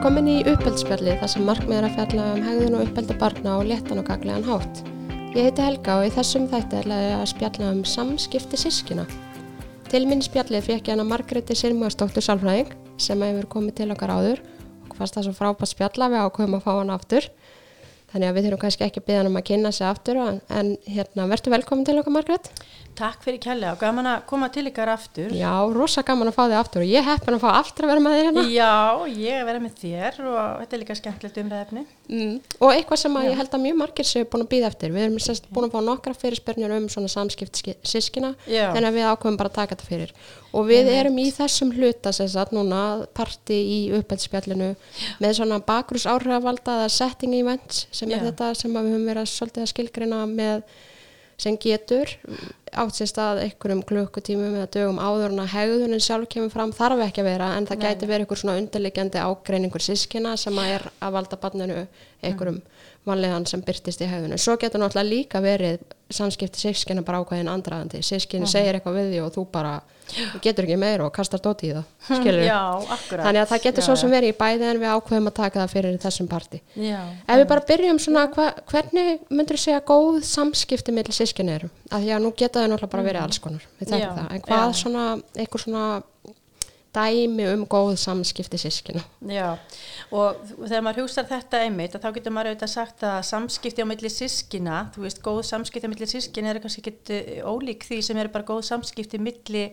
Velkomin í uppeldsspjalli þar sem markmið er að fjalla um hegðun og uppelda barna og léttan og gaglegan hátt. Ég heiti Helga og í þessum þætti er að spjalla um samskipti sískina. Til minn spjallið fekk ég hana Margretti Sirmuastóttur Sálfræðing sem hefur komið til okkar áður og fannst það svo frábært spjalla við ákveðum að fá hana aftur. Þannig að við þurfum kannski ekki að byggja hann um að kynna sig aftur en, en hérna, verður velkomin til okkar Margrét. Takk fyrir kjærlega og gaman að koma til ykkar aftur. Já, rosa gaman að fá þig aftur og ég heppin að fá aftur að vera með þér hérna. Já, ég vera með þér og þetta er líka skemmtilegt umræðefni. Mm. Og eitthvað sem ég held að mjög margir séu búin að býða eftir. Við erum sérst búin að fá nokkra fyrirspörnir um svona samskipt sískina þannig að við ákveðum bara að taka þetta fyrir. Og við erum í þessum hluta sérst núna parti í uppældspjallinu með svona bakrús áhrifvaldaða setting events sem er Já. þetta sem við höfum verið að svolítið að skilgrina með sem getur átt sér stað einhverjum klukkutímum eða dögum áður en að hegðunin sjálf kemur fram þarf ekki að vera en það Nei. gæti verið einhver svona undirliggjandi ágreiningur sískina sem að er að valda barninu einhverjum mm vanlegan sem byrtist í hefðinu. Svo getur náttúrulega líka verið samskipti sískina bara ákvæðin andraðandi. Sískina -huh. segir eitthvað við því og þú bara getur ekki meira og kastar dóti í það. Já. Þannig að það getur já, svo sem verið í bæði en við ákveðum að taka það fyrir þessum parti. Já. Ef við bara byrjum svona, hva, hvernig myndur þú segja góð samskipti með sískina eru? Af því að nú geta það náttúrulega bara verið alls konar. En hvað svona, eitthvað svona dæmi um góð samskipti sískina. Já, og þegar maður hugsa þetta einmitt, þá getur maður auðvitað sagt að samskipti á milli sískina, þú veist, góð samskipti á milli sískina er kannski ekki eh, ólík því sem er bara góð samskipti milli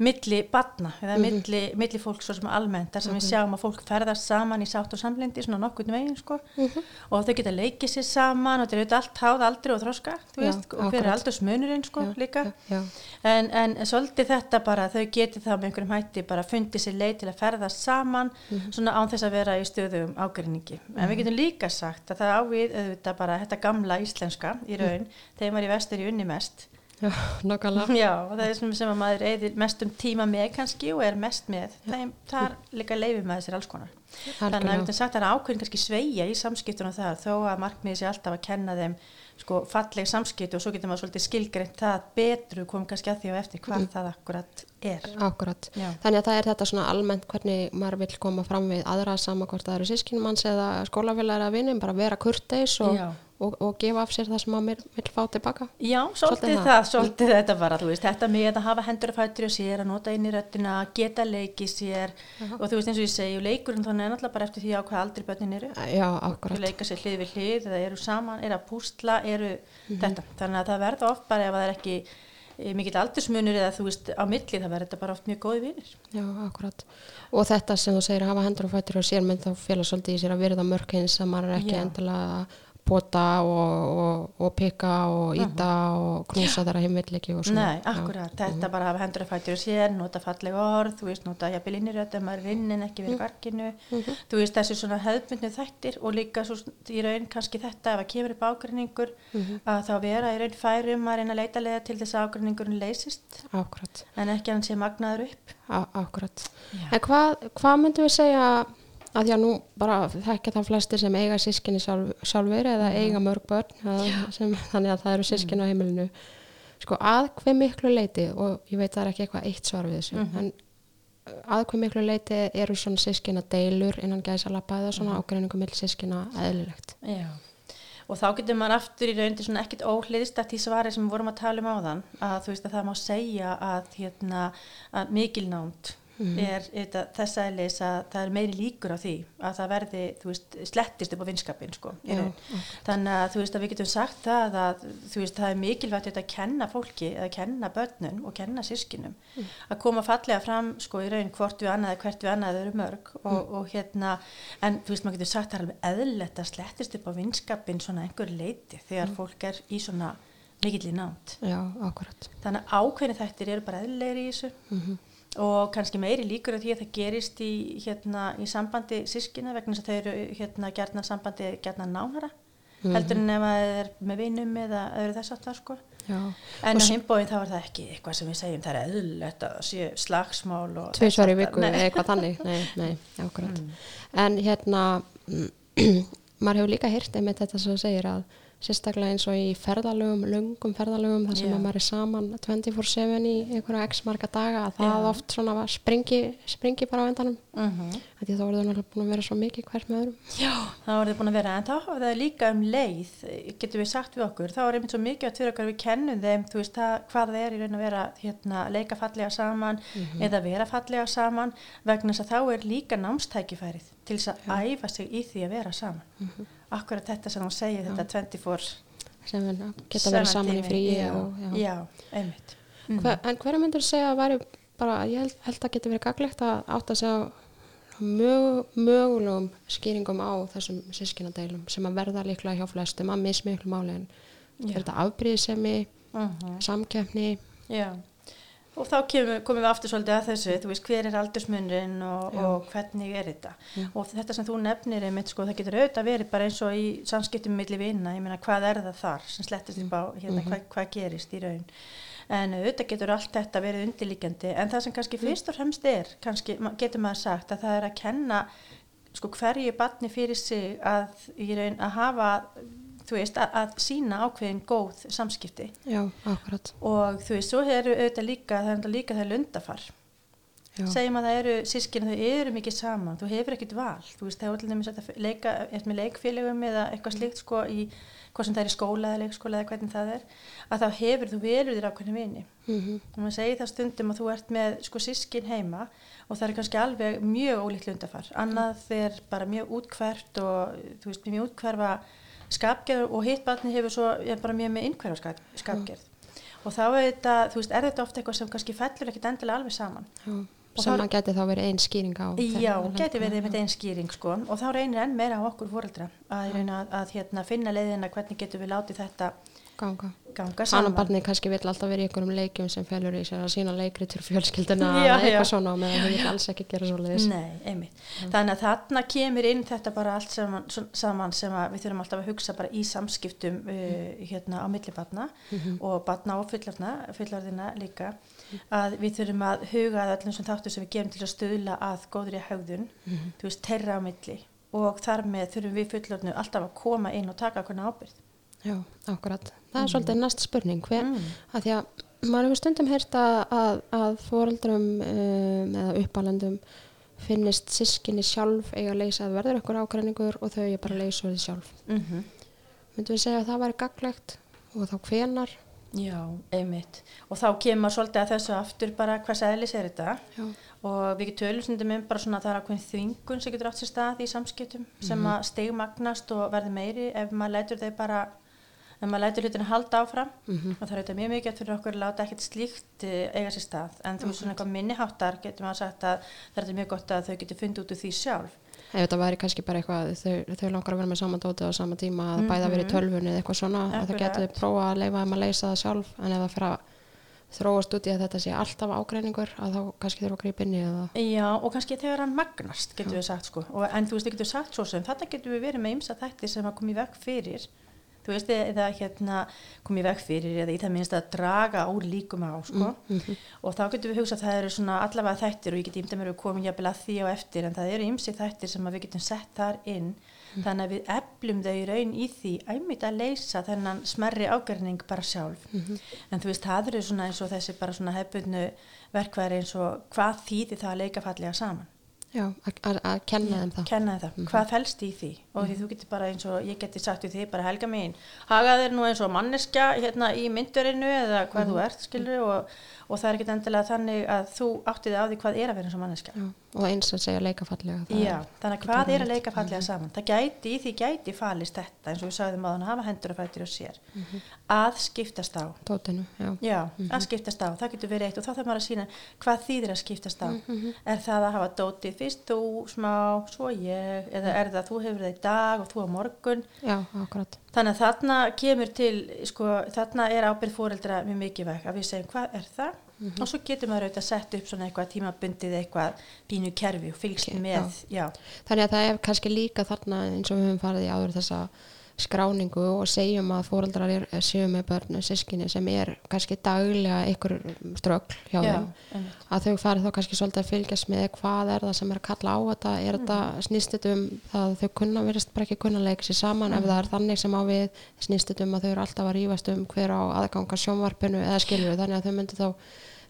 milli badna eða mm -hmm. milli, milli fólk svo sem almennt þar sem mm -hmm. við mhm. sjáum að fólk ferðast saman í sátt og samlendi svona nokkurnu veginn sko mm -hmm. og þau geta leikið sér saman og þetta er auðvitað allt háð aldrei og þróska veist, og hver er aldrei smunurinn sko já, líka já, já. En, en svolítið þetta bara þau geti það með einhverjum hætti bara fundið sér leið til að ferðast saman mhm. svona án þess að vera í stöðum ágrinningi en við mhm. getum líka sagt að það ávið auðvitað bara þetta gamla íslenska í raun þegar maður í vestur í unni mest Já, nokkulega. Já, og það er sem, sem að maður eðir mest um tíma með kannski og er mest með. Það, er líka leifið með þessir alls konar. Þannig að við getum sagt að það er ákveðin kannski sveia í samskiptunum þar þó að markmiði sé alltaf að kenna þeim sko falleg samskiptu og svo getur maður svolítið skilgreint það betru komum kannski að því og eftir hvað mm. það akkurat er. Akkurat. Já. Þannig að það er þetta svona almennt hvernig maður vil koma fram við aðra samakvort að það eru sískinmanns eða skólafélagar að vinna, bara vera kurteis og og, og gefa af sér það sem að mér vil fá tilbaka. Já, svolítið, svolítið það, svolítið þetta bara veist, þetta með að hafa hendur að fættur og sér að nota inn í röttina, geta leiki sér. -huh. og þú veist eins og ég segi leikurinn þannig er náttúrulega bara eftir því á hvað aldrei börnin eru. Já, akkurat. Þú leika sér hlið við hlið, eða eru saman, eru að pústla eru mhm. -huh. þetta, þannig að það verður oft bara ef það er ekki eh, mikill aldursmunur eða þú veist á milli það verður þetta bara oft mjög góði vinir. Já, akkurat. Og þetta sem þú segir að hafa hendur og fættur og sér menn þá félag svolítið í sér að verða mörk eins að maður er ekki endilega pota og, og, og pika og íta uh -huh. og knúsa þar að heimvilliki og svona. Nei, akkurat, þetta uh -huh. bara hafa hendur að fætja úr sér, nota falleg orð, þú veist, nota jafnvel inniröðum að rinnin ekki verið garginu, uh mhm. -huh. þú veist, þessi svona höfmyndu þættir og líka svo í raun kannski þetta ef að kemur upp ágrinningur mhm. að þá vera í raun færum að reyna að leita leða til þess að ágrinningurinn leysist. Akkurat. En ekki að hann sé magnaður upp. Akkurat. Já. En hvað, hvað myndum við segja að því að nú bara þekkja það flestir sem eiga sískinni sjálf, sjálfur eða mm. eiga mörg börn sem, þannig að það eru sískinni mm. á heimilinu sko að hver miklu leiti og ég veit það er ekki eitthvað eitt svar við þessu mm -hmm. en að hver miklu leiti eru svona sískinna deilur innan gæsa lappa eða svona -hmm. ágreiningum mill sískinna eðlilegt Já og þá getur maður aftur í raundi svona ekkit óhliðist að því svari sem við vorum að tala um á þann að þú veist að það má segja að, hérna, að mikilnánt mm. er þetta, þess aðeins að það er meiri líkur á því að það verði, veist, slettist upp á vinskapin sko, Já, okay. þannig að þú veist að við getum sagt það að veist, það er mikilvægt að kenna fólki eða kenna börnum og kenna sískinum mm. að koma fallega fram sko í raun hvort við annað, hvert við annað eru mörg og, mm. og hérna, en þú veist, maður getur sagt það er alveg eðlert að slettist upp á vinskapin svona einhver leiti þegar mm. fólk er í svona mikill í nátt Já, akkurat Þannig að ákveðni þættir eru bara eðlegri í þessu mm -hmm og kannski meiri líkur af því að það gerist í, hérna, í sambandi sískina vegna þess að þau eru hérna gerðna sambandi gerðna nánara mm -hmm. heldur en ef það er með vinum eða öðru þess það sko Já. en á himbóin þá er það ekki eitthvað sem við segjum það er eðlulegt að sé slagsmál tviðsvar í viku eða eitthvað þannig nei, nei, mm. en hérna maður hefur líka hirt einmitt þetta sem þú segir að sérstaklega eins og í ferðalögum, lungum ferðalögum þar sem yeah. maður er saman 24-7 í einhverja x marga daga að það yeah. oft svona springi, springi bara á endanum mhm. -huh. því þá voru það náttúrulega búin að vera svo mikið hvert með öðrum Já, þá voru það búin að vera en þá hafa það líka um leið getur við sagt við okkur, þá er einmitt svo mikið að fyrir okkar við kennum þeim, þú veist það, hvað það er í raun að vera hérna, leika fallega saman mhm. -huh. eða vera fallega saman vegna þess að þá er líka námstækifærið til þess að æfa sig í því að vera saman uh mhm. Akkurat þetta sem hún segir þetta 24 sem geta verið saman í fríi já, já. já, einmitt mm. Hver, en hverja myndur segja að væri bara, ég held, held að geta verið gaglegt að átt að segja mög, mögulegum skýringum á þessum sískinadeilum sem að verða líklega hjá flestum að mismiklu máli en þetta afbríðsemi uh mhm. -huh. samkjöfni já og þá kemur, komum við aftur svolítið að þessu þú veist hver er aldursmunrin og, og hvernig er þetta Já. og þetta sem þú nefnir einmitt sko það getur auðvitað verið bara eins og í samskiptum millir vinna, ég meina hvað er það þar sem slettist upp á hérna mm -hmm. hvað, hvað gerist í raun en auðvitað getur allt þetta verið undirlíkjandi en það sem kannski mm. fyrst og fremst er kannski getur maður sagt að það er að kenna sko hverju barni fyrir sig að, raun, að hafa þú veist, að, að sína ákveðin góð samskipti. Já, akkurat. Og þú veist, svo eru auðvitað líka það er líka það lundafar. Já. segjum að það eru sískinu, þau eru mikið saman þú hefur ekkert val, þú veist, það er allir með að leika, eftir með leikfélögum eða eitthvað slikt sko í, hvað sem það er í skóla eða leikskóla eða hvernig það er að þá hefur þú velur þér ákveðin vini. Mm -hmm. og maður segir það stundum að þú ert með sko sískin heima og það er kannski alveg mjög ólíkt lundafar. Annað er bara mjög útkvært og þú veist, mjög útkverfa skapgerð og hitt barni hefur svo bara mjög með innhverja skapgerð. Mm. og þá er þetta, þú veist, er þetta ofta eitthvað sem kannski fellur ekkit endilega alveg saman. Mm. sem að geti þá verið einn skýring á já, geti verið með einn skýring sko. Og þá reynir enn meira á okkur fóreldra að, að, að, að hérna, finna leiðina hvernig getur við látið þetta ganga, ganga saman. annan barni kannski vil alltaf vera í einhverjum leikjum sem fellur í sér að sína leikri til fjölskylduna eða eitthvað svona og meðan það vil alls ekki gera svo leiðis Nei, þannig að þarna kemur inn þetta bara allt saman, saman sem við þurfum alltaf að hugsa bara í samskiptum uh, hérna á millibarna mm -hmm. og barna og fullarðina líka. Að við þurfum að huga að öllum sem þáttu sem við gefum til að stöðla að góðri haugðun, mm -hmm. þú veist, terra á milli. Og þar með þurfum við fullarðinu alltaf að koma inn og taka okkurna ábyrð Já, akkurat. Það er mm. svolítið næst spurning hver, mm. að því að maður hefur stundum heyrt að, að fóröldrum um, eða uppalendum finnist sískinni sjálf eiga að leysa að verður ekkur ákvæðningur og þau er bara að leysa því sjálf. Mm -hmm. Myndum við segja að það væri gaglegt og þá hvenar? Já, einmitt. Og þá kemur svolítið að þessu aftur bara hvers aðlis er þetta Já. og við getum tölum um bara svona að það er ákveðin þvingun sem getur átt sér stað í samskiptum -hmm. sem að stegmagnast og verði meiri ef maður lætur þau bara en maður lætur hlutinu halda áfram mm -hmm. og það er auðvitað mjög mikið fyrir okkur að láta ekkert slíkt eh, eiga sér stað. En þú veist svona eitthvað minniháttar getur maður sagt að það er mjög gott að þau getur fundið út úr því sjálf. Ef þetta væri kannski bara eitthvað þau, þau langar að vera með saman dóti á sama tíma að mm -hmm. bæða verið í tölfunni eða eitthvað svona og það getur prófa að leifa um að leysa það sjálf. En ef það fyrir að þróast út í að þetta sé alltaf ágreiningur að þá kannski þurfa að grípa inn í það. Já og kannski þegar hann magnast getur Já. við sagt sko. Og, en þú veist það getur sagt svo sem þetta getur við verið með ymsa þætti sem að koma í vekk fyrir þú veist, eða hérna komið vekk fyrir eða í það minnst að draga úr líkum á sko. mm -hmm. og þá getum við hugsað að það eru svona allavega þættir og ég get ímda mér að koma jafnvel að því á eftir en það eru ymsi þættir sem við getum sett þar inn mm þannig að við eflum þau í raun í því æmit að leysa þennan smerri ágerning bara sjálf mm -hmm. en þú veist, það eru svona eins og þessi bara svona hefbunnu verkværi eins og hvað þýðir það að leika fallega saman Já, að kenna þeim það. Kenna það. Mm -hmm. Hvað fælst í því? Og því mhm. þú getur bara eins og, ég geti sagt því, bara helga mín, haga þér nú eins og manneska hérna í myndurinu eða hvað mm -hmm. þú ert, skilur, og, og það er ekkit endilega þannig að þú áttið á því hvað er að vera eins og manneska. Já, og eins að segja leikafallega. Já, þannig að hvað er að leikafallega mm -hmm. saman? Það gæti, því gæti falist þetta, eins og við sagðum að hann hafa hendur og fættir og sér, mhm. að skiptast á. Tótinu, já. Já, að mhm. skiptast á, það getur verið eitt og þá þarf maður að sína hvað þýðir að skiptast á. Er það að hafa dótið fyrst þú, smá, svo ég eða er það að dag og þú á morgun Já, akkurat Þannig að þarna kemur til sko, þarna er ábyrð fóreldra mjög mikið vekk að við segjum hvað er það mm -hmm. og svo getur maður auðvitað að setja upp svona eitthvað tímabundið eitthvað pínu kerfi og fylgst okay, með já. Já. Þannig að það er kannski líka þarna eins og við höfum farið í áður þessa skráningu og segjum að fóröldrar séu með börnu sískinni sem er kannski daglega ykkur strögl hjá Já, þeim. að þau fari þá kannski svolítið að fylgjast með hvað er það sem er að kalla á þetta. Er mm. þetta snýstutum það þau kunna verist bara ekki kunna leika sér saman? Mm. ef það er þannig sem á við snýstutum að þau eru alltaf að rýfast um hver á aðganga sjónvarpinu eða skilju þannig að þau myndi þá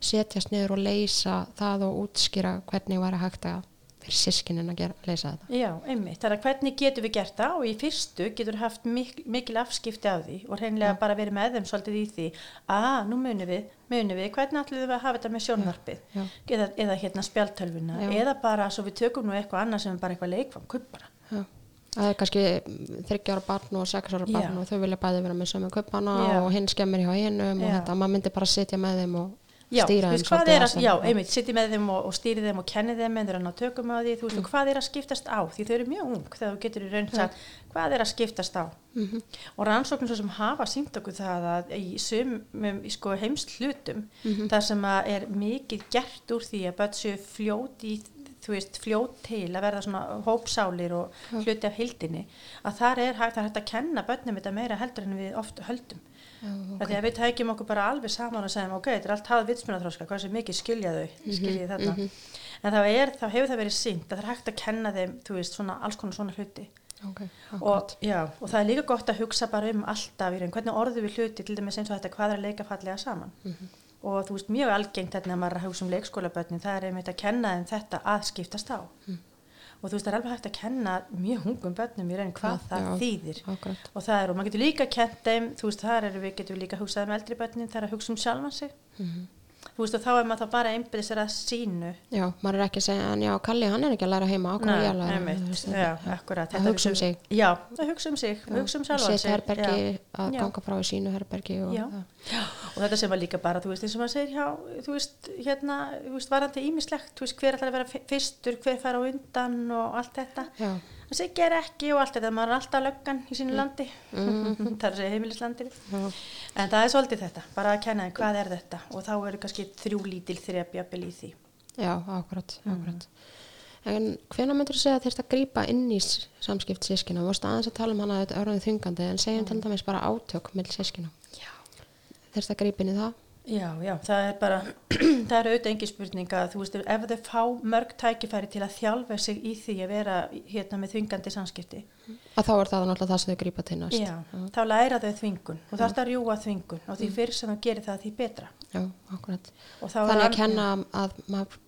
setjast niður og leysa það og útskýra hvernig væri hægt að fyrir sískinin að gera, leysa þetta. Já, einmitt, þannig að hvernig getur við gert það? Og í fyrstu getur við haft mikil, mikil afskipti af því og hreinlega ja. bara verið með þeim svolítið í því. Að nú munum við, munum við hvernig ætlum við að hafa þetta með sjónvarpið. Eða, eða hérna spjaltölvuna eða bara svo við tökum nú eitthvað annað sem bara eitthvað leikvam, kuppara Það er kannski þryggjára barn og sexára barn og þau vilja bæði vera með sömu kuppana og hinn skemmir hjá hinnum og þetta, maður myndi bara sitja með þeim og Já, stýra þeim svolítið að já, einmitt, sitti með þeim og, og stýri þeim og kenni þeim en að ná tökum á því, þú veist, mm. hvað er að skiptast á? Því þau eru mjög ung þegar þú getur í raun sagt, hvað er að skiptast á? Mm -hmm. og rannsóknum svo sem hafa sínt okkur það að í sumum í sko heimst hlutum mm -hmm. það sem er mikið gert úr því að börn séu fljót í þú veist, fljót til að verða svona hópsálir og hluti af hildinni að það er það er hægt að kenna börnum þetta meira heldur en við ofta höldum okay. því að við tækjum okkur bara alveg saman og segjum ok, þetta er allt hafð vitsmjönaþróska hvað sem mikið skilja þau, mm -hmm. skilja þetta mm -hmm. en þá, er, þá hefur það verið sínt að það er hægt að kenna þeim, þú veist, svona, alls konar svona hluti okay. og, já, og það er líka gott að hugsa bara um alltaf hvernig orðu við hluti, til dæmis eins og þetta hvað er að leika fallega saman mm -hmm. og þú veist, mjög algengt þetta að maður að hugsa um leikskólabötnin það er einmitt að kenna þeim þetta að skiptast á mhm og þú veist það er alveg hægt að kenna mjög hungum börnum í raun hvað ja, það já, þýðir. akkurat. og það er og maður getur líka kenna þeim þú veist það er við getum líka að hugsa um eldri börnin það er að hugsa um sjálfan sig. Mm -hmm þú veist og þá er maður þá bara einbyrðið sér að sínu já, maður er ekki að segja en já, Kalli hann er ekki að læra heima ákveð ég að læra veist, já, akkurat. að hugsa um sig. Já, að hugsa um sig, hugsa um sjálfan sig. herbergi, að ganga frá í sínu herbergi og, og þetta sem var líka bara þú veist eins og maður segir, já, þú veist hérna, þú veist, varandi ímislegt þú veist, hver ætlar að vera fyrstur, hver fara undan og allt þetta. Já það sé ger ekki og allt þetta maður er alltaf löggan í sínu landi. Mm -hmm. það er að segja heimilislandir mm en það er svolítið þetta, bara að kenna hvað er þetta. Og þá eru kannski þrjú lítil þrjafjapil í því. Já, akkurat, akkurat. Mm. en hvena myndur þú segja að þérst að grýpa inn í samskipt sískina, þú veist aðeins að tala um hana þetta örðan þungandi, en segjum til dæmis bara átök með sískina þérst að grýpa inn í það Já, já, það er bara, það er auðvitað engi spurning að þú veist, ef þau fá mörg tækifæri til að þjálfa sig í því að vera hérna með þvingandi samskipti. Að þá er það náttúrulega það sem þau grípa til næst. Já, já. þá læra þau þvingun og það er að rjúa þvingun og því mm. fyrr sem þau gerir það því betra. Já, akkurat. Þannig að kenna að maður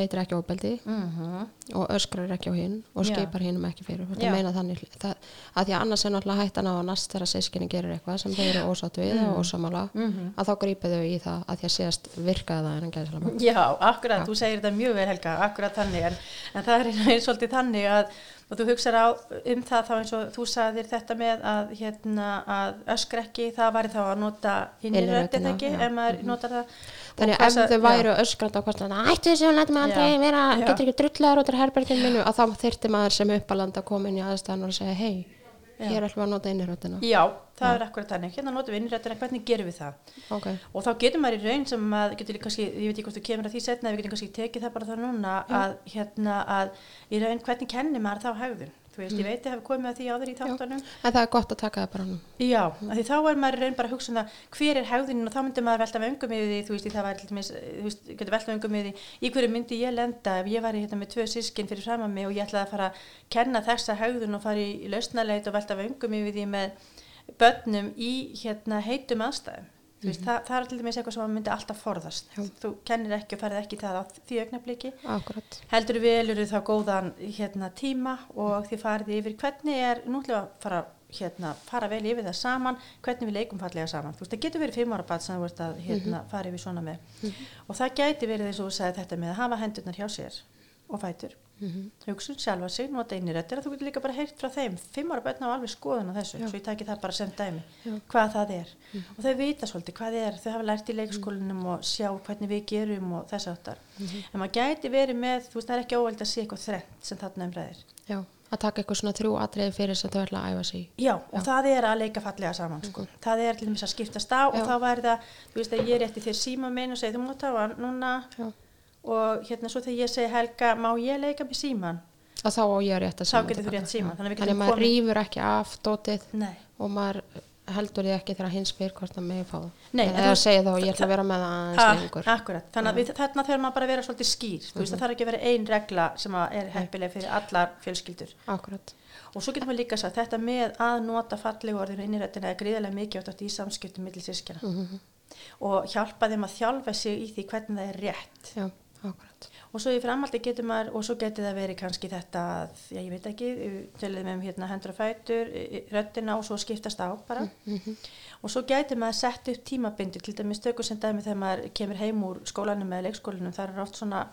beitir ekki óbeldi mm -hmm. og öskrar ekki á hinn og skipar hinnum ekki fyrir það meina þannig það, að því að annars er náttúrulega hættan á að næst þegar sískinni gerir eitthvað sem þau eru ósátt við mm. og ósamála mm -hmm. að þá grípið þau í það að því að séast virkaði það en hann gæði svolítið Já, akkurat, Já. þú segir þetta mjög vel Helga akkurat þannig, en, en það er svolítið þannig að og þú hugsaður um það þá eins og þú sagðir þetta með að, hérna, að öskra ekki, það væri þá að nota inniröndin ekki, ef maður mm -hmm. notar það. Þannig að ef þau væru öskrand á kostnað ættu þessu og lætum við aldrei vera getur ekki drullar út af herberginu minu og þá þyrti maður sem uppalanda að koma inn í aðstæðan og segja hei, hér ætlum við að nota inniröndina Já, það Já. er akkurat þannig, hérna notum við inniröndina hvernig gerum við það? Okay. og þá getur maður í raun sem að, getur kannski, ég veit ekki hvort þú kemur að því setna, við getum kannski tekið það bara þá núna að, hérna, að í raun hvernig kennir maður þá haugðun þú veist, mm. ég veit ég hef komið að því áður í þáttunum en það er gott að taka það bara nú já, mm. því þá er maður reyn bara að hugsa um það hver er hegðunin og þá myndir maður velta með öngum yfir því þú veist, það var alltaf þú veist, getur velta með öngum yfir því í hverju myndi ég lenda ef ég var í hérna með tvö sískinn fyrir fram að mig og ég ætlaði að fara að kenna þessa hegðun og fara í lausnaleit og velta með öngum yfir því með börnum í hérna heitum aðstæðum mm -hmm. það, það er til dæmis eitthvað sem maður myndi alltaf forðast Já. þú kennir ekki og ferð ekki það á því augnabliki heldur vel eru þá góðan hérna, tíma og þið farið yfir hvernig er nútlega að fara, hérna, fara vel yfir það saman hvernig við leikum fallega saman veist, það getur verið fimm ára bad sem þú ert að hérna, mm -hmm. fara yfir svona með mm -hmm. og það gæti verið eins og þú sagði þetta með að hafa hendurnar hjá sér og fætur mm -hmm. hugsun sjálfa sig, nota einir þetta er að þú getur líka bara heyrt frá þeim fimm ára börn á alveg skoðun á þessu Já. svo ég taki það bara sem dæmi Já. hvað það er mm og þau vita svolítið hvað er þau hafa lært í leikskólinum og sjá hvernig við gerum og þess aftar mm -hmm. en maður gæti verið með, þú veist það er ekki óvæld að sé eitthvað þrengt sem þarna umræðir Já, að taka eitthvað svona þrjú atriði fyrir þess að þau ætla að æfa sig Já, og það er að leika fallega saman sko. Mhm. það er til dæmis að skiptast á og þá væri það, þú veist að ég er eftir þér síma minn og segi þú mútt á hann núna og hérna svo þegar ég segi Helga má ég leika með síman og þá á ég rétt að síma þá getur þú rétt síma þannig að maður rýfur ekki af dótið Nei. og maður heldur því ekki þegar hins spyr hvort það með fá Nei, eða segja þá ég ætla að vera með það aðeins lengur. Akkurat, þannig að við, þarna þurfum maður bara að vera svolítið skýr, mm -hmm. þú veist að það er ekki að vera einn regla sem er heppileg fyrir allar fjölskyldur. Akkurat. Og svo getur maður líka sagt þetta með að nota fallegu orðinu innrættina er gríðarlega mikið átt í samskiptum millir sískjana mm -hmm. og hjálpa þeim að þjálfa sig í því hvernig það er rétt. Já, og svo í framaldi getur maður og svo getur það verið kannski þetta já ég veit ekki, tölum um hérna hendur og fætur, röttina og svo skiptast á bara mm -hmm. og svo getur maður sett upp tímabindi til dæmis stöku sem dæmi þegar maður kemur heim úr skólanum eða leikskólanum, það er oft svona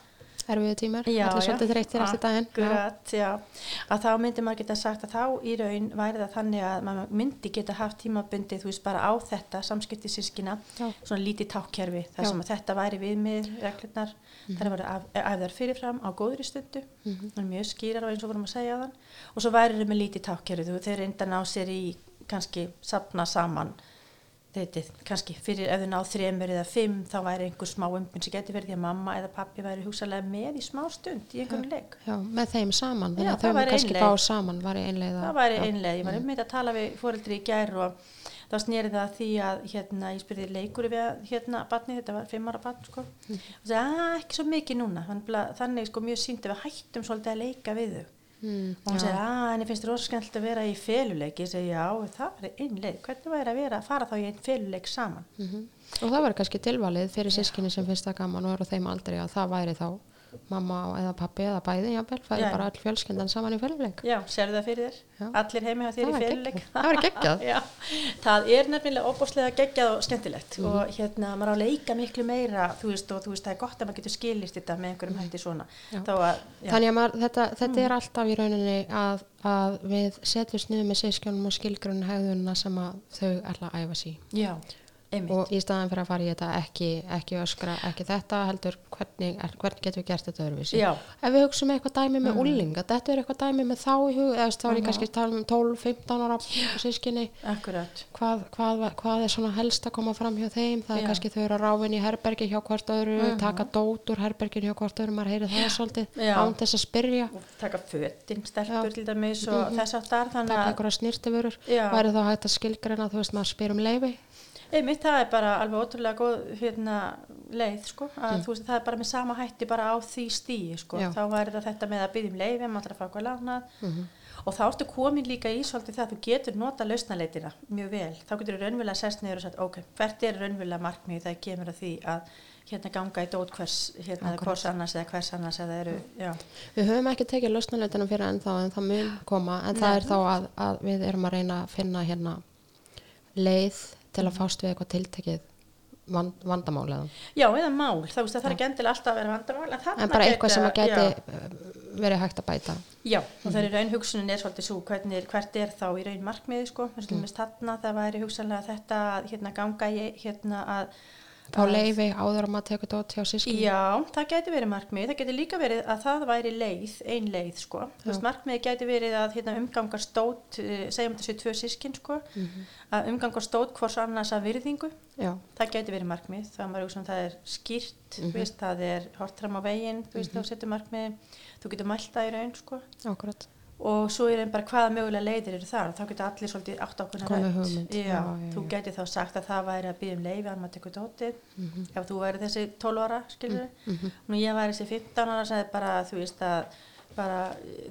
erfiðu tímar, allir svolítið þreytir eftir daginn. Akkurat, já. já, að þá myndi maður geta sagt að þá í raun væri það þannig að maður myndi geta haft tímabundið þú veist bara á þetta samskipti sískina, svona lítið tákkerfi þar sem að þetta væri við með reglurnar, mm þar var æðar fyrirfram á góðri stundu. Mm -hmm. mjög skýrar og eins og vorum að segja þann og svo væri það með lítið tákkerfi, þú þeir reynda ná sér í kannski sapna saman Þeitið, kannski fyrir ef þau náð þremur eða fimm þá væri einhver smá umbyn sem getur verið því að mamma eða pappi væri húsalega með í smá stund í einhvern leik. Já, með þeim saman, þannig að þau væri kannski bá saman var einlega Það væri einlega, ég var um með að tala við fóreldri í gær og þá snýri það því að hérna, ég spyrði leikur við hérna barni, þetta var fimm ára barn sko. mm. og það er ekki svo mikið núna. Þannig sko mjög sínt að við hættum svolítið að leika við þau Mm, og hún segir að henni finnst þetta rosaskemmt að vera í feluleik. Ég segi já það er einleik hvernig væri að vera að fara þá í einn feluleik saman? Mm -hmm. og það var kannski tilvalið fyrir sískinni sem finnst það gaman og eru þeim aldrei að það væri þá mamma eða pappi eða bæði jábel, það er bara all fjölskyndan saman í fyrirleik. Já, sér það fyrir þér, já. allir heimi á þér í fyrirleik. Það var geggjað. Það er nefnilega óbúslega geggjað og skemmtilegt. Mm. og hérna, maður á að leika miklu meira þú veist, og þú veist, það er gott að maður getur skilist þetta með einhverjum hætti svona. Að, Þannig að maður, þetta, þetta mm. er alltaf í rauninni að, að við setjum sniðu með sískjónum og skilgrunni hegðunna sem að þau að Einmitt. og í staðan fyrir að fara í þetta ekki, ekki öskra, ekki þetta heldur hvernig, hvernig getur við gert þetta öðruvísi? Já. ef við hugsaum eitthvað dæmi með mm. úlinga þetta er eitthvað dæmi með þá í hug eða þá er ég kannski tala um 12-15 ára sískinni hvað, hvað, hvað er svona helst að koma fram hjá þeim? Það er Já. kannski þau eru að ráfin í herbergi hjá hvort öðru, mm -hmm. taka dót úr herbergin hjá hvort öðru, maður heyri það svolítið án þess að spyrja. Og taka föttin stelpur til dæmis og mm -hmm. þess aftar taka einhverja snýrtifurur væri þá hægt að skilgrena þú veist maður spyr um leifi einmitt það er bara alveg ótrúlega góð hérna, leið sko að mm. þú veist það er bara með sama hætti bara á því stíi sko Já. þá væri það þetta með að byggjum leiði maður ætlar að fá eitthvað lánað mm -hmm. og þá ertu komin líka í svolítið það að þú getur nota lausnaleitina mjög vel þá getur þú raunverulega sest niður og sagt ok, hvert er raunverulega markmið þegar kemur að því að hérna ganga í dót hvers hérna eða hvers annars eða hvers annars eða eru, já. Við höfum ekki tekið lausnaleitina fyrir ennþá en það mun koma en Nei. það er þá að, að við erum að reyna að finna hérna leið til að fást við eitthvað tiltekið vand, vandamál eða? Já, eða mál, það, veist, það er ekki endilega alltaf að vera vandamál en, en bara eitthvað sem að geti já. verið hægt að bæta Já, og það er raun hugsunin er svolítið svo hvernig, hvert er þá í raun markmiði sko, mm. þarna það væri hugsanlega þetta hérna ganga í hérna að Fá leiði áður að maður tekur dót hjá sískinu? Já, það gæti verið markmið. Það gæti líka verið að það væri leið, ein leið sko. Þú veist, markmið gæti verið að hérna, umgangast dót, eh, segjum þessu tvö sískin sko, mm -hmm. að umgangast dót hvors annars að virðingu. Já. Það gæti verið markmið. Það, maður, um, það er skýrt, mm -hmm. veist, það er hortram á veginn, þú veist, mm -hmm. þá setur markmið, þú getur mælta í raun sko. Akkurat og svo er einn bara hvaða mögulega leiðir eru þar þá getur allir svolítið átt ákveðna rætt já, já, já, þú getur þá sagt að það væri að byggja um leiði að maður tekur tótið mm -hmm. ef þú væri þessi 12 ára mm -hmm. og ég væri þessi 15 ára sem er bara þú veist að bara,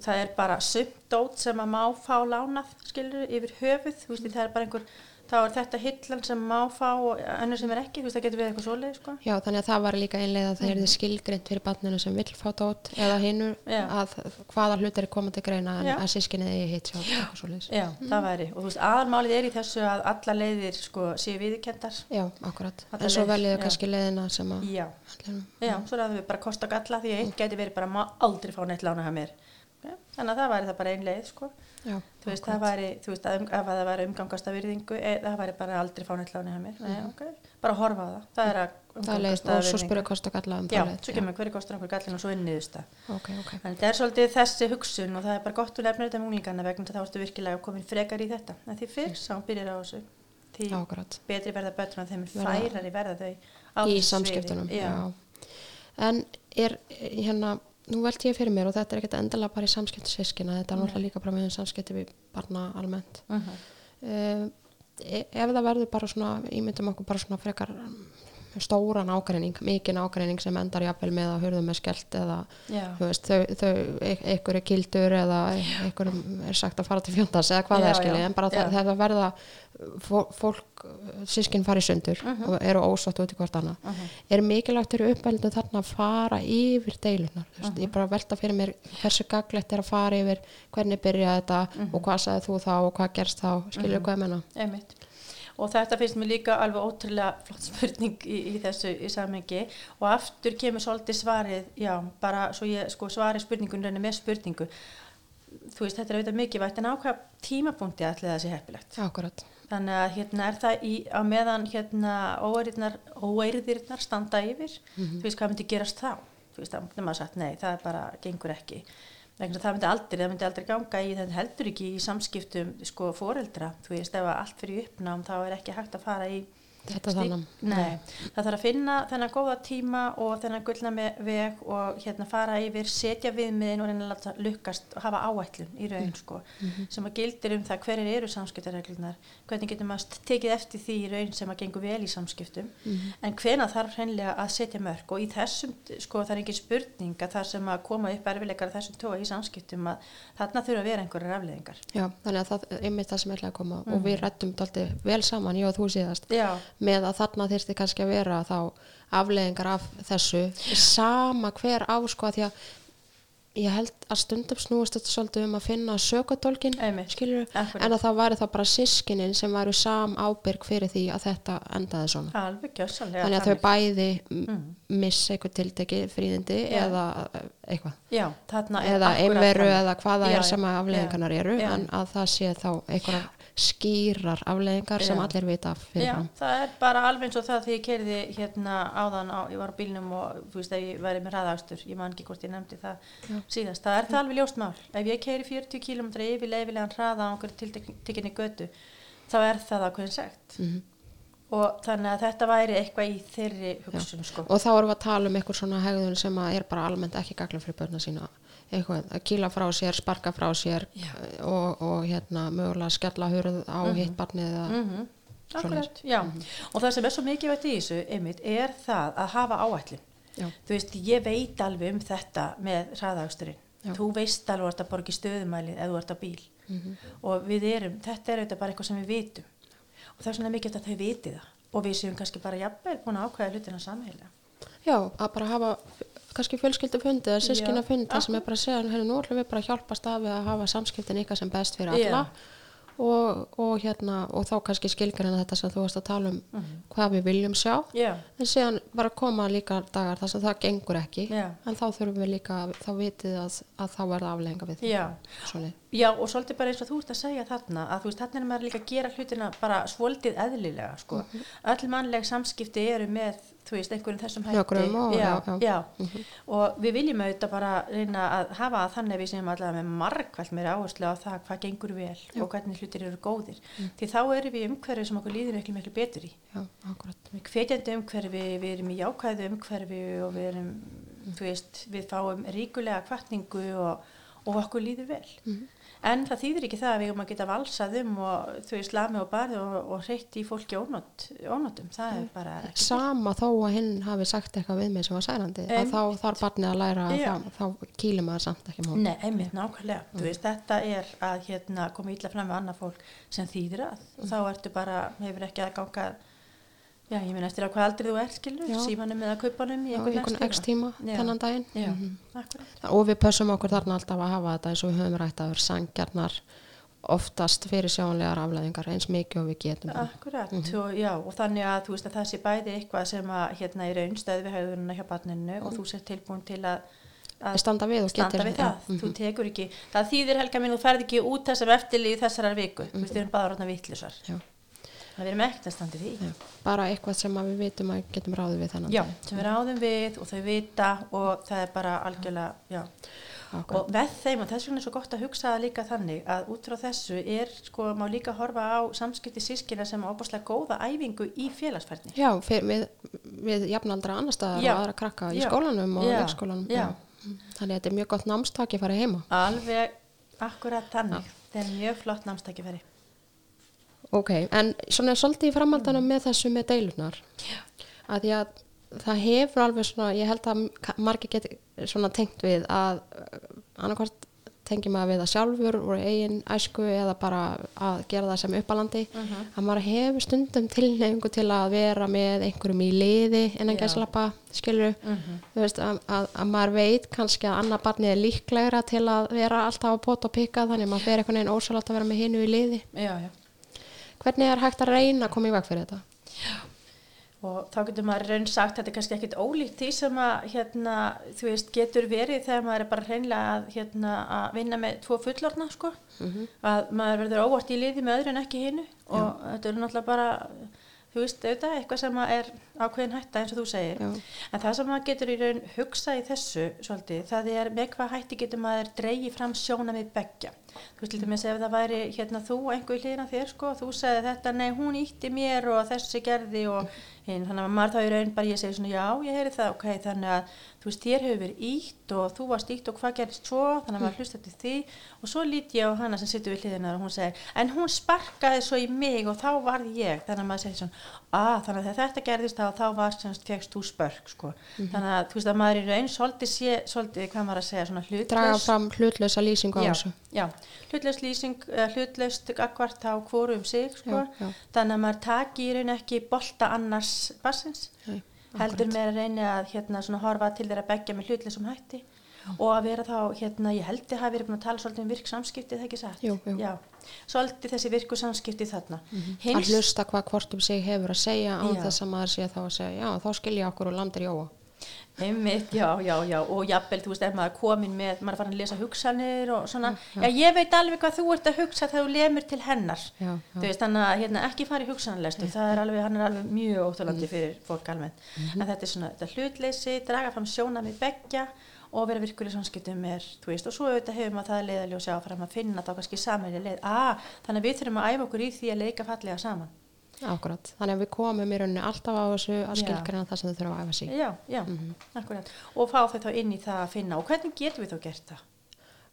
það er bara sömdót sem að má fá lánað skilur yfir höfuð. Þú veist það er bara einhver þá er þetta hillan sem má fá og ennur sem er ekki, þú veist það getur við eitthvað svoleið sko. Já þannig að það var líka einlega að það er þið skilgreint fyrir barninu sem vil fá dót eða hinnur að hvaða hlut er komað til greina en að sískinni eigi hitt sjálf eitthvað svoleiðis. Já mm. það væri. Og þú veist aðalmálið er í þessu að alla leiðir sko séu viðkendar. Já akkurat en svo veljiðu kannski leiðina sem að Já, allir, já mm. svo er það bara kosta galla því að einn geti verið bara aldrei fá neitt lána hjá mér. Þannig að það væri það bara ein leið sko Já, þú veist, það væri, þú veist, um, ef það væri umgangast af virðingu, e, það væri bara aldrei fáneitt láni hjá mér, Nei, okay. bara horfa á það. Það er að umgangast af virðingu og svo spyrja kost og galla um það Já, svo kemur hverju kostur einhver gallin og svo inniðust okay, okay. þannig það er svolítið þessi hugsun og það er bara gott að nefna þetta múlingana vegna þá ertu virkilega komin frekar í þetta. En því fyrst sá byrjar á þessu því Ákvæmt. betri verða bötuna þeim færar í verða þau í samskiptunum en er hérna nú veld ég fyrir mér og þetta er ekkert endilega bara í samskipti sískina, þetta er náttúrulega líka bara með samskipti við barna almennt uh -huh. uh, ef það verður bara svona, ímyndum okkur bara svona frekar stóran ágreining, mikinn ágreining sem endar jáfnvel með að hörðum með skellt eða veist, þau, þau einhver er kildur eða einhver er sagt að fara til fjóndas eða hvað já, er skiljið en bara það, það verða fólk, sískinn farið sundur uh -huh. og eru ósátt út í hvort annað. Uh -huh. er mikilvægt eru uppveldinu þarna að fara yfir deilunar uh -huh. ég bara velta fyrir mér hversu gaglegt er að fara yfir hvernig byrja þetta og hvað sagði þú þá og hvað gerst þá skiljuðu hvað menna einmitt og þetta finnst mér líka alveg ótrúlega flott spurning í, í þessu í samhengi. Og aftur kemur svolítið svarið já, bara svo ég sko svari spurningun með spurningu. Þú veist, þetta er auðvitað mikið vægt en ákvað tímapunkti allir þessi heppilegt? Akkurat. þannig að hérna er það í, á meðan hérna óeirðirnar standa yfir mm -hmm. þú veist, hvað myndi gerast þá? Þú veist, það það er bara gengur ekki það myndi aldrei, það myndi aldrei ganga í þetta heldur ekki í samskiptum sko foreldra, þú veist ef allt fyrir uppnám þá er ekki hægt að fara í Þetta þannig. Nei, það þarf að finna þennan góða tíma og þennan gullna veg og hérna fara yfir, setja viðmiðin og reyna að lukkast og hafa áætlun í raun mm. sko, mm -hmm. sem að gildir um það hverjir eru samskiptarreglunar, hvernig getur maður tekið eftir því í raun sem að gengur vel í samskiptum, mm -hmm. en hvena þarf hreinlega að setja mörg og í þessum, sko það er engin spurning að það sem að koma upp erfileikar þessum tóa í samskiptum að þarna þurfa að vera einhverjar afleðingar. Já, þannig að það er einmitt það sem er að koma og við mhm. rættum þetta vel saman, ég og þú síðast. Já með að þarna þurfti kannski að vera þá afleggingar af þessu sama hver ásko að því að ég held að stundum snúist þetta svolítið um að finna sökutólkin skilur, en að það væri þá bara sískinin sem væri sam ábyrg fyrir því að þetta endaði svona. Alveg, kjössalega, þannig að þau bæði mm. missa eitthvað tilteki fríðindi já. eða eitthvað. Já, eða einveru eða hvaða já, er sem að afleggingarnar eru en að það sé þá eitthvað skýrar afleggingar sem allir vita fyrirfram. Já, það er bara alveg eins og það því ég kerði hérna áðan á, ég var á bílnum og þú veist að ég væri með ræðaustur, ég man ekki hvort ég nefndi það Já. síðast, það er það alveg ljóst mál ef ég keri 40 km yfir leifilegan hraða á okkur tiltekinni götu þá er það ákveðin segt mm -hmm. og þannig að þetta væri eitthvað í þeirri hugsun sko. og þá erum við að tala um eitthvað svona hegðun sem er bara almennt ekki gagla fyrir börna sína eitthvað, að kýla frá sér, sparka frá sér og, og hérna mögulega skella hurð á mm -hmm. hitt barnið mm -hmm. Akkurat, já mm -hmm. og það sem er svo mikið veit í þessu einmitt er það að hafa áætlin já. þú veist, ég veit alveg um þetta með hraðagsturinn þú veist alveg að þetta borgi stöðumæli eða þú ert á bíl mhm. og við erum, þetta er auðvitað bara eitthvað sem við vitum og það er svona mikið að þau viti það og við séum kannski bara jafnveg búin að ákvæða hlutina samheila Já, að bara hafa kannski fjölskyldufundi eða sískinafundi sem er bara að segja hérna nú ætlum við bara að hjálpast af að hafa samskiptin ykkar sem best fyrir alla og, og hérna og þá kannski skilgar hérna þetta sem þú varst að tala um mm -hmm. hvað við viljum sjá yeah. en síðan bara koma líka dagar þar sem það gengur ekki yeah. en þá þurfum við líka, þá vitið að, að þá verða aflegginga við Já. Já og svolítið bara eins og þú ert að segja þarna að þú veist þarna er maður líka að gera hlutina bara svolítið eðlilega sko. mm -hmm. öll mannleg samskipti eru með þú veist, einhverjum þessum hætti já, já, já. Mm -hmm. og við viljum auðvitað bara reyna að hafa þannig við sem allavega með margvælt meira áherslu á það hvað gengur vel já. og hvernig hlutir eru góðir mm. því þá erum við umhverfið sem okkur líður miklu miklu betur í við hvetjandi umhverfið, við erum í jákvæðu umhverfið og við erum mm. veist, við fáum ríkulega kvartningu og, og okkur líður vel -hmm en það þýðir ekki það að við erum að geta valsað um og þau slami og barði og, og hreitt í fólki ónót, ónótum það er bara ekki sama þó að hinn hafi sagt eitthvað við mig sem var særandi um, að þá þarf barnið að læra að þá, þá kýlum maður samt ekki mót Nei, einmitt nákvæmlega, mm. þú veist þetta er að hérna, koma ítla fram með annað fólk sem þýðir að. Mm. þá ertu bara, hefur ekki að ganga Já, ég minn eftir á hvað aldrei þú ert, skilur, símanum eða kaupanum í einhvern x tíma þennan daginn. Já, mm -hmm. Og við pössum okkur þarna alltaf að hafa þetta eins og við höfum rætt að vera sangjarnar oftast fyrir sjáanlegar aflæðingar eins mikið og við getum. Akkurat, mm -hmm. og, já, og þannig að þú veist að það sé bæði eitthvað sem að hérna er auðnstöð við höfðununa hjá barninu mm -hmm. og þú sér tilbúin til að að standa við og standa við það, ja. þú tekur ekki það þýðir helga minn, þú ferð ekki út þessar eftirlið þessar viku, þú veist, við erum bara ráðna vittlisar það verðum ekkert að standa því. Já. bara eitthvað sem við vitum að getum ráðið við þannig Já, sem við ráðum við og þau vita og það er bara algjörlega og með þeim og þess vegna er svo gott að hugsa líka þannig að út frá þessu er sko, má líka horfa á samskipti sískina sem ábúrslega góða æfingu í félagsfærni. Já, við, við jafnaldra annar staðar og aðra krakka í skólanum og leikskólanum. Já, Þannig að þetta er mjög gott námstakki farið heima. Alveg akkurat þannig. Þetta er mjög flott námstakki farið. Ok, en svona svolítið í framhaldanum mm. með þessu með deilunar. Að því að það hefur alveg svona, ég held að margir geti svona tengt við að annarkvært tengi maður við það sjálfur úr eigin æsku eða bara að gera það sem uppalandi uh mhm. -huh. að maður hefur stundum tilnefningu til að vera með einhverjum í liði innan gæslappa, skilur uh mhm. -huh. veist, að, að, að maður veit kannski að annar barni er líklegra til að vera alltaf á pot og pika þannig að maður fer einhvern veginn ósálagt að vera með hinnu í liði já, já. Hvernig er hægt að reyna að koma í veg fyrir þetta? Já og þá getur maður raun sagt þetta er kannski ekkit ólíkt því sem að hérna, þú veist, getur verið þegar maður er bara hreinlega að, hérna, að vinna með tvo fullorna sko mm -hmm. að maður verður óvart í liði með öðru en ekki hinnu og þetta er náttúrulega bara þú veist, auðvitað eitthvað sem er ákveðin hætta eins og þú segir. Já. en það sem maður getur í raun hugsa í þessu svolítið, það er með hvað hætti getur maður dreyið fram sjóna við begja þú veist, lítið að segja ef það væri hérna þú einhver hlýna þér sko, þú segði þetta nei, hún ítti mér og þessi gerði og hinn, þannig að maður þá í raun bara ég segi svona já, ég heyri það, ok, þannig að þú veist, þér hefur verið ítt og þú varst ítt og hvað gerist svo, þannig að maður hlusta til því. Og svo líti ég á hana sem sittur við hliðina og hún segir, en hún sparkaði svo í mig og þá varði ég, þannig að maður segir svona, að þannig að þetta gerðist þá, þá var semst fegst þú spörk, sko mm -hmm. þannig að þú veist að maður í raun svolítið sé, svolítið, hvað maður að segja, svona hlutlaus Draga fram hlutlausa lýsingu á þessu Já, hlutlaus lýsing, hlutlaust akkvart á hvorum sig, sko já, já. þannig að maður taki í raun ekki bolta annars bassins heldur með að reyna að hérna, horfa til þeirra begja með hlutlega sem hætti og að vera þá, hérna, ég held að hafi verið búin að tala svolítið um virksamskipti, það ekki satt? Jú. Já, svolítið þessi virku samskipti þarna. Mm -hmm. Hins... Að hlusta hvað hvort um sig hefur að segja á þess að maður sé þá að segja, já, þá skilja okkur og landir í óa. Einmitt, já, já, já, og jafnvel, þú veist, ef maður komin með, maður farin að lesa hugsanir og svona, já, já ég veit alveg hvað þú ert að hugsa þegar þú lemur til hennar, já, þú veist, þannig að hérna, ekki fara í hugsanlestu, það er alveg, hann er alveg mjög óþálandi mm. fyrir fólk almennt, mm -hmm. en þetta er svona, þetta hlutleysi, draga fram sjóna með begja og vera virkur í samskiptum með, þú veist, og svo auðvitað hefur maður það leiðalega og sjá fram að finna þá kannski samanlega leið, ah, þannig að við þurfum að æfa okkur í því að leika fallega saman. Akkurat, þannig að við komum í rauninni alltaf á þessu að skilkriðna það sem þau þurfa að æfa sig Já, já, mm -hmm. akkurat og fá þau þá inn í það að finna og hvernig getum við þá gert það?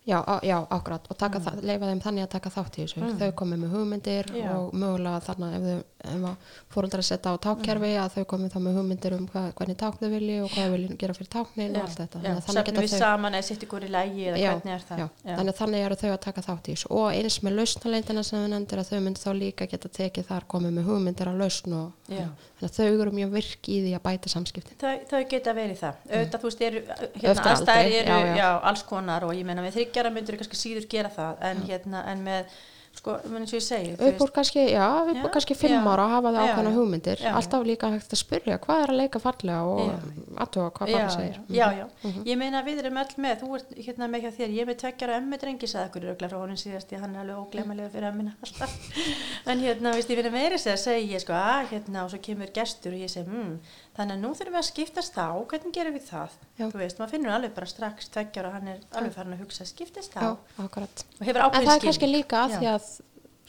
Já, á, já, akkurat. Og mm. það, leifa þeim þannig að taka þátt í þessu. Mm. þau komið með hugmyndir já. og mögulega þannig ef þau fóröldar að setja á tákkerfi mm. að þau komið þá með hugmyndir um hvað, hvernig tákn þau vilji og hvað þau vilji gera fyrir táknin og allt þetta. Sefnum við þau... saman eða sitt ykkur í lægi eða hvernig er það? Þannig þannig eru þau að taka þátt í þessu. Og eins með lausnaleindina sem þau nefndir að þau myndi þá líka geta tekið þar komið með hugmyndir að lausn og þannig að þau eru mjög virk í því að bæta samskiptin. Þau, þau geta verið það mm. eru, eru þryggjara myndur kannski síður gera það en, hérna, en með sko, eins og ég segi upp úr kannski, já, upp úr kannski fimm ára að hafa það ákvæmna hugmyndir. Alltaf líka hægt að spyrja hvað er að leika fallega og aðtóa hvað bara segir. Já, já, mm -hmm. ég meina við erum öll með þú ert hérna með hjá þér, ég með tveggjara ömmu drengi sagði okkur í frá honum síðast ég hann er alveg óglemalega fyrir ömmina en hérna, veist, ég verði meiri segja að segja sko, að, hérna, og svo kemur gestur og ég segi, mmm þannig að nú þurfum við að skiptast á hvernig gerum við það? Já. þú veist, maður finnur alveg bara strax tveggjar og hann er alveg farin að hugsa skiptast á. Já, og hefur ákveðin skil en það er kannski líka að Já. því að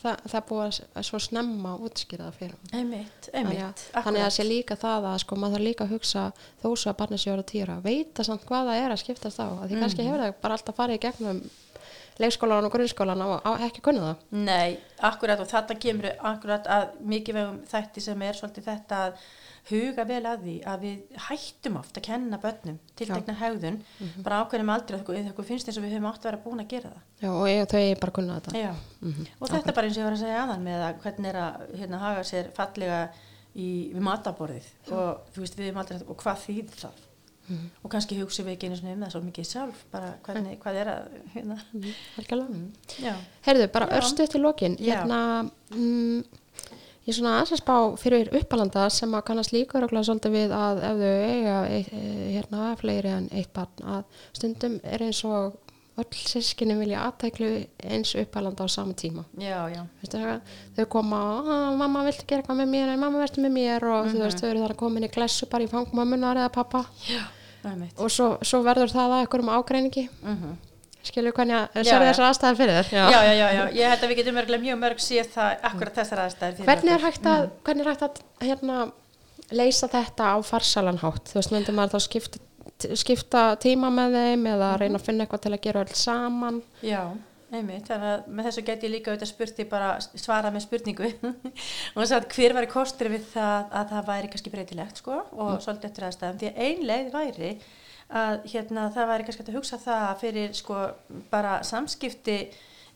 það, það búið að svo snemma útskýra það fyrir einmitt, einmitt, þannig að það sé líka það að sko maður þarf líka að hugsa þó svo að barnið sé ára týra veita samt hvað það er að skiptast á því mm. kannski hefur það bara alltaf farið í gegnum leikskólan og grunnskólan og ekki kunna það. Nei, akkurat og þetta kemur akkurat að mikið vegum þætti sem er svolítið þetta að huga vel að því að við hættum oft að kenna börnum til tegna haugðun mm -hmm. bara ákveðum aldrei að það finnst eins og við höfum átt að vera búin að gera það. Já og ég, þau er bara kunnað þetta. Mm -hmm. og þetta er bara eins og ég var að segja aðan með að hvernig er að hérna, haga sér fallega í, við mataborðið. Og þú veist við aldrei og hvað þýð það mm -hmm. og kannski hugsa við ekki einu svona um það svo mikið sjálf bara hvernig, hvað er að hérna. Mhm. Herðu bara örstu til lokin hérna mm, Ég er svona aðeins að spá fyrir uppalanda sem að kannast líka röglega svolítið við að ef þau eiga eitt, hérna fleiri en eitt barn að stundum er eins og öll sískinni vilja aðtæklu eins uppalanda á sama tíma. Já, já. Vistu, þau koma og mamma vilti gera eitthvað með mér mamma verður með mér og mm -hmm. þú veist þau eru þar að koma inn í glessu bara í fangmömmunar eða pappa já, og svo, svo verður það að ekkur um ágreiningi. Mhm. Mm skilur hvernig að sér þessar aðstæðar fyrir þér já. Já, já, ég held að við getum mjög mörg síð það akkurat þessar aðstæðar fyrir hvernig er hægt að, mm. hvernig er hægt að hérna, leysa þetta á farsalanhátt þú veist, myndir maður þá skipta skipta tíma með þeim eða mm -hmm. reyna að finna eitthvað til að gera alls saman Já, einmitt, þannig að með þessu get ég líka auðvitað spurti bara svara með spurningu og þess að hver var kostur við það að það væri kannski breytilegt sko og mm. svolítið eftir aðstæðum því að ein leið væri að hérna það væri kannski að hugsa það fyrir sko bara samskipti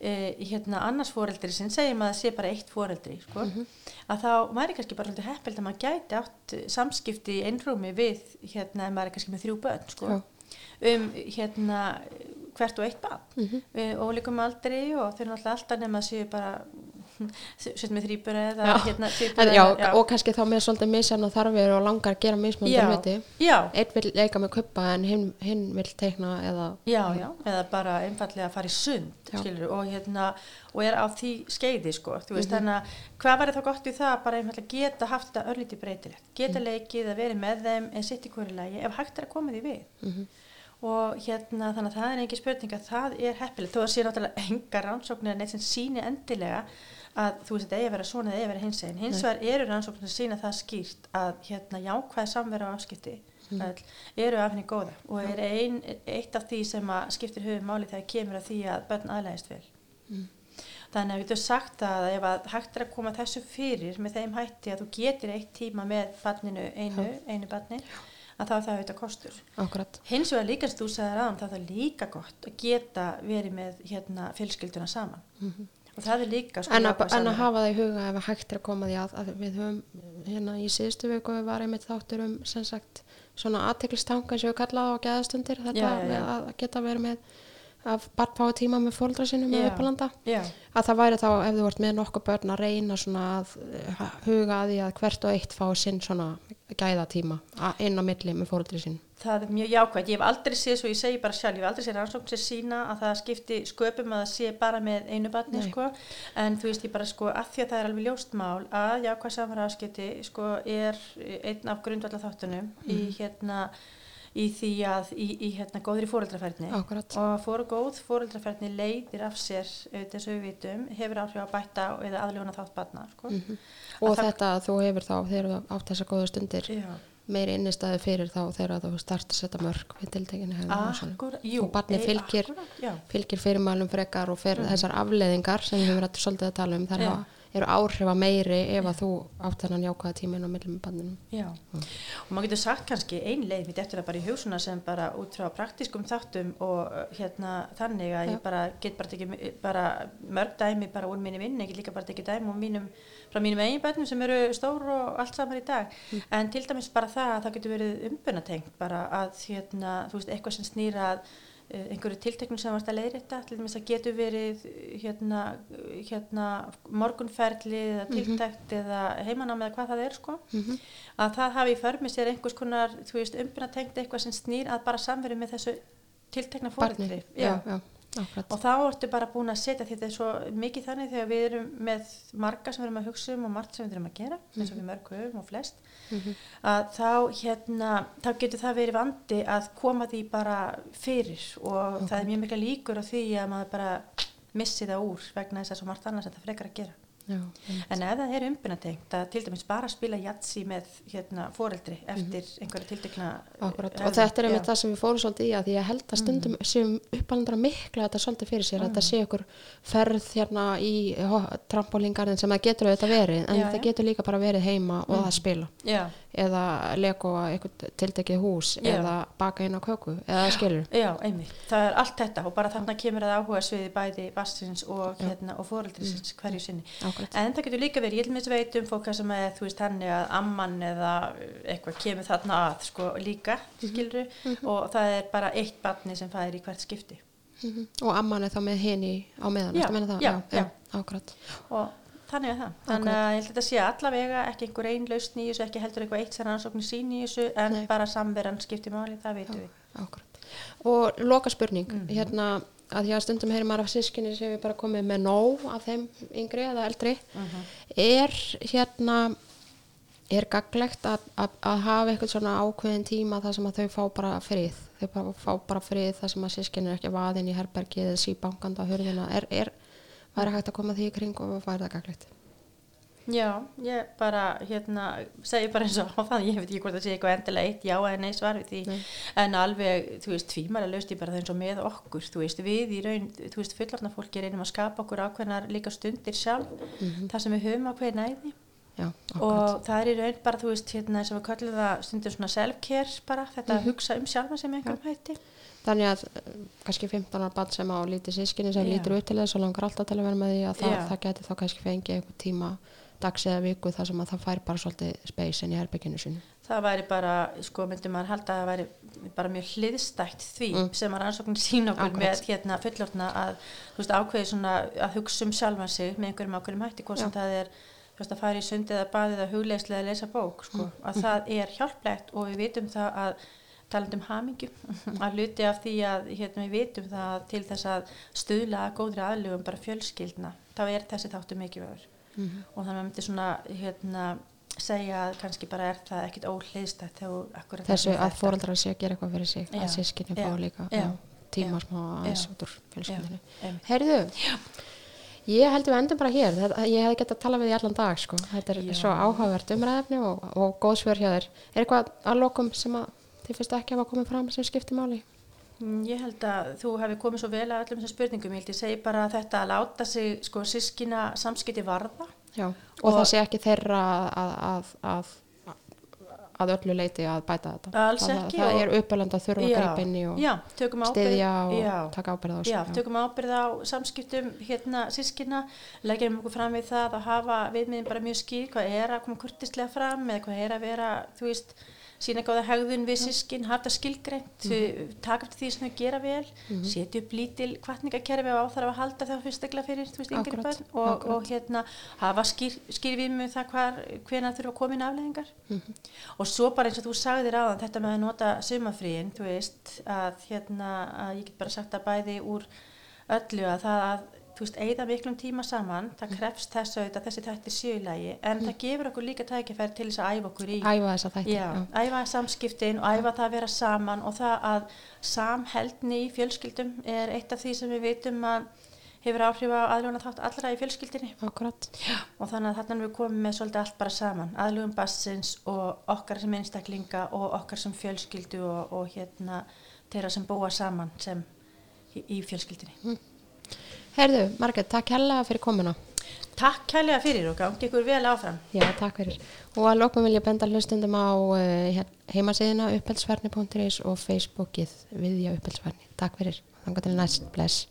e, hérna annars fóreldri sem segjum að það sé bara eitt fóreldri sko mm -hmm að þá væri kannski bara hluti heppild að maður gæti átt samskipti í einrúmi við hérna, maður er kannski með þrjú börn sko, um hérna hvert og eitt barn. Mm -hmm. og líka um aldri og þeir eru alltaf nefn að séu bara sett með þrýbur eða hérna þrýbur já, já. og kannski þá með svolítið misjafna þarfir og langar að gera mismunandi einn vil leika með kuppa en hinn, hinn vil teikna eða já, já, eða bara einfallega að fara í sund skilur, og hérna og er á því skeiði sko veist, mm -hmm. þannig að hvað var það gott í það bara einfallega geta haft þetta örlíti breytilegt geta mm -hmm. leikið að vera með þeim en sitt í hverju lagi ef hægt er að koma því við mm -hmm. og hérna þannig að það er engi spurning að það er heppilegt þó að sé náttúrulega enga rannsóknir en eitt sem síni endilega að þú veist þetta eigi að vera svona eða eigi að vera hins einn hins vegar eru rannsóknir að sína það skýrt að hérna jákvæð samverða á afskipti mm. eru af henni góða og er ein, eitt af því sem skiptir höfum máli þegar kemur að því að börn aðlæðist vel. Mm. þannig að við höfum sagt að ef að hægt er að koma þessu fyrir með þeim hætti að þú getur eitt tíma með barninu einu, einu barni að þá er það auðvitað kostur. Akkurat. hins vegar líka sem þú sagði ráðan þá er það líka gott að geta verið með hérna, fjölskylduna saman. Mm -hmm og það er líka sko en, að, en að hafa það í huga ef að hægt er að koma því að, að við höfum hérna í síðustu viku var einmitt þáttur um sem sagt svona aðteklistanga sem við kallaðum á gæðastundir. Þetta já, já, já. að geta verið með að bara fá tíma með fólkdra sínum með uppalanda. að það væri þá ef þú vart með nokkuð börn að reyna svona að eh, huga að því að hvert og eitt fá sinn svona gæðatíma inn á milli með fólkdra sínum það er mjög jákvæmt, ég hef aldrei séð svo ég segi bara sjálf, ég hef aldrei séð rannsókn sem sína að það skipti sköpum að það sé bara með einu barni sko, en þú veist ég bara sko að því að það er alveg ljóstmál að jákvæð samfara afskipti sko er einn af grundvallar þáttunum mm. í hérna í því að í, í hérna góðri fóreldraferðni og fóru góð fóreldraferðni leiðir af sér auðvitað sem við vitum hefur áhrif að bæta eða aðljóna þátt barna sko. mm -hmm. og þetta að þú hefur þá þegar þú átt þessa góða stundir já meiri innistæði fyrir þá þegar þú start að setja mörg við tiltekinu og barni fylgir, fylgir fyrirmælum frekar og fyrir mm. þessar afleðingar sem við rættu svolítið að tala um þar ja. Eru áhrifa meiri ef að þú átt þennan jákvæða tímin og millum með barninu Já, mm. og maður getur sagt kannski einleið mitt eftir að bara í hjósuna sem bara út frá praktískum þáttum og uh, hérna þannig að Já. ég bara get bara ekki bara mörg dæmi bara úr mínu vinn, get líka bara ekki dæmi úr mínum frá mínum eigin bönnum sem eru stór og allt saman í dag mm. en til dæmis bara það að það getur verið umbunnatengt bara að hérna, þú veist, eitthvað sem snýra að uh, einhverju tilteknum sem varst að leiðrætta til dæmis að getur verið hérna, hérna morgunferðli eða mhm. tiltækt mm -hmm. eða heimanám eða hvað það er sko mm -hmm. að það hafi í förmi sér einhvers konar þú veist, umbunnatengt eitthvað sem snýr að bara samverju með þessu tiltekna fóröldri Akkurat. og þá ertu bara búin að setja þetta svo mikið þannig þegar við erum með marga sem við erum að hugsa um og margt sem við erum að gera eins mm -hmm. og við mörgum og flest mm -hmm. að þá hérna þá getur það verið vandi að koma því bara fyrir og okay. það er mjög mikla líkur á því að maður bara missi það úr vegna þess að svo margt annars að það frekar að gera Já, en ef það er umbyrnatengt að til dæmis bara spila jatsi með hérna, foreldri mhm. eftir mm -hmm. einhverja tildekna og þetta er einmitt það sem við fórum svolítið í að því að held að stundum mm sem uppalendra mikla þetta svolítið fyrir sér mm að þetta sé ykkur ferð hérna í trampolíngarðin sem það getur auðvitað verið en Já, það getur líka bara verið heima og að spila. Já. Eða leko eitthvað tiltekið hús Já. eða baka inn á köku eða skilur. Já, einmitt, það er allt þetta og bara þannig kemur það áhuga sviði bæði bassins og, hérna, og fóreldrisins mm. hverju sinni. En það getur líka verið, ég vil minnst veit um fólk sem er, þú veist, hann er að amman eða eitthvað kemur þarna að sko líka, mm. skiluru mm -hmm. og það er bara eitt barni sem fæðir í hvert skipti -hmm. og amman er þá með henni á meðan, já, já, já, já. ákvæmt og þannig að það þannig að ég held að þetta sé allavega ekki einhver í þessu, ekki heldur eitthvað eitt sem rannsóknir sín í þessu en Nei. bara samverðan skiptir máli, það veitum við Akkurat. og loka spurning mm -hmm. hérna að því að stundum heyrir maður af sískinni sem við bara komið með nóg af þeim yngri eða eldri. Mm -hmm. er hérna er gaglegt að, að, að hafa eitthvað svona ákveðin tíma þar sem að þau fá bara frið? Þau bara, fá bara frið þar sem að sískinni er ekki vaðin í herbergi eða síbankanda hörðina er, er væri hægt að koma því í kring og væri það gaglegt Já, ég bara hérna, segi bara eins og á það, ég veit ekki hvort það sé eitthvað endilega eitt já eða nei svar við því nei. en alveg, þú veist, tvímæra löst ég bara það eins og með okkur, þú veist, við í raun þú veist, fullarna fólki reynum að skapa okkur ákveðnar líka stundir sjálf mm -hmm. það sem við höfum ákveði næði já, og það er í raun bara, þú veist, hérna sem við kallum það stundir svona self-care bara, þetta mm -hmm. að hugsa um sjálfa sem einhverjum hætti Þannig að eh, kannski 15 ára bann sem á lítið sískinni sem já. lítur út til þess og langar alltaf til að vera með því að það, það getur þá kannski fengið einhver tíma dags eða viku þar sem að það fær bara svolítið speysin í herbygginu sinu. Það væri bara, sko, myndum maður halda að það væri bara mjög hliðstækt því mm. sem að rannsóknin sín okkur Akkurat. með hérna fullortna að, þú veist, ákveði svona að hugsa um sjálfan sig með einhverjum ákveðum hætti, hvort sem það er, þú veist, að fara í sundið að baðið að hugleislega að lesa bók, sko, mm. að mm. það er hjálplegt og við vitum það að talandum hamingu, að luti af því að, hérna, við vitum það til þess að stuðla góðri aðlugum bara fjölskyldna, þá er þessi þáttu mikið verður mm -hmm. og þannig að maður myndi svona hérna, segja að kannski bara er það ekkit óhliðstætt þessu að fóraldrar sé að gera eitthvað fyrir sig já, að sískinni fá líka tíma smá aðeins út úr fjölskyldinu Herðu, ég held við endur bara hér. Þetta, ég hef gett að tala við í allan dag sko. þetta er já. svo áhugavert umræðefni og, og góð svör hjá þér. Er eitthvað að lokum sem að þið finnst ekki að hafa komið fram sem skiptir máli? Mm, ég held að þú hefði komið svo vel að öllum þessum spurningum, ég held ég segi bara að þetta að láta sig sko sískina samskipti varða Já, og, og það sé ekki þeirra að, að, að, að öllu leiti að bæta þetta. Alls ekki Það, það er uppöland að þurfa að greipa inn í og já, stiðja og já, taka ábyrða á Já, tökum ábyrða á samskiptum hérna sískina, leggjum okkur fram við það að hafa viðmiðin bara mjög skýr hvað er að koma kurtislega fram eða hvað er að vera, þú veist sína góða hegðun við sískin, hafa þetta skilgreint mm -hmm. taka eftir því sem þau gera vel mm -hmm. setja upp lítil kvartningakerfi og áþarf að halda það fyrstegla fyrir veist, akkurat, og, akkurat. og hérna hafa skýr, skýr við með það hvar, hvena þurfa að koma inn afleggingar mm -hmm. og svo bara eins og þú sagðir á þann þetta með að nota sumafríin þú veist að hérna að ég get bara sagt að bæði úr öllu að það að þú veist, eigða miklum tíma saman, það mm. krefst þess að þessi þættir sjöulagi, en mm. það gefur okkur líka tækifæri til þess að æfa okkur í æfa þess að þættir, já, æfa samskiptin og æfa það að vera saman og það að samheldni í fjölskyldum er eitt af því sem við veitum að hefur áhrif á aðluguna þátt allra í fjölskyldinni Akkurat. og þannig að þarna við komum með svolítið allt bara saman, aðlugum bassins og okkar sem einstaklinga og okkar sem fjölskyldu og, og hérna þeirra sem búa saman sem í, í fjölskyldinni mm. Herðu, Marget, takk hella fyrir komuna. Takk hella fyrir og gangi ykkur vel áfram. Já, takk fyrir. Og að lókum vil ég benda hlustundum á uh, heimasíðina upphaldsverni.is og Facebookið viðja upphaldsverni. Takk fyrir. Þannig til næst. Bless.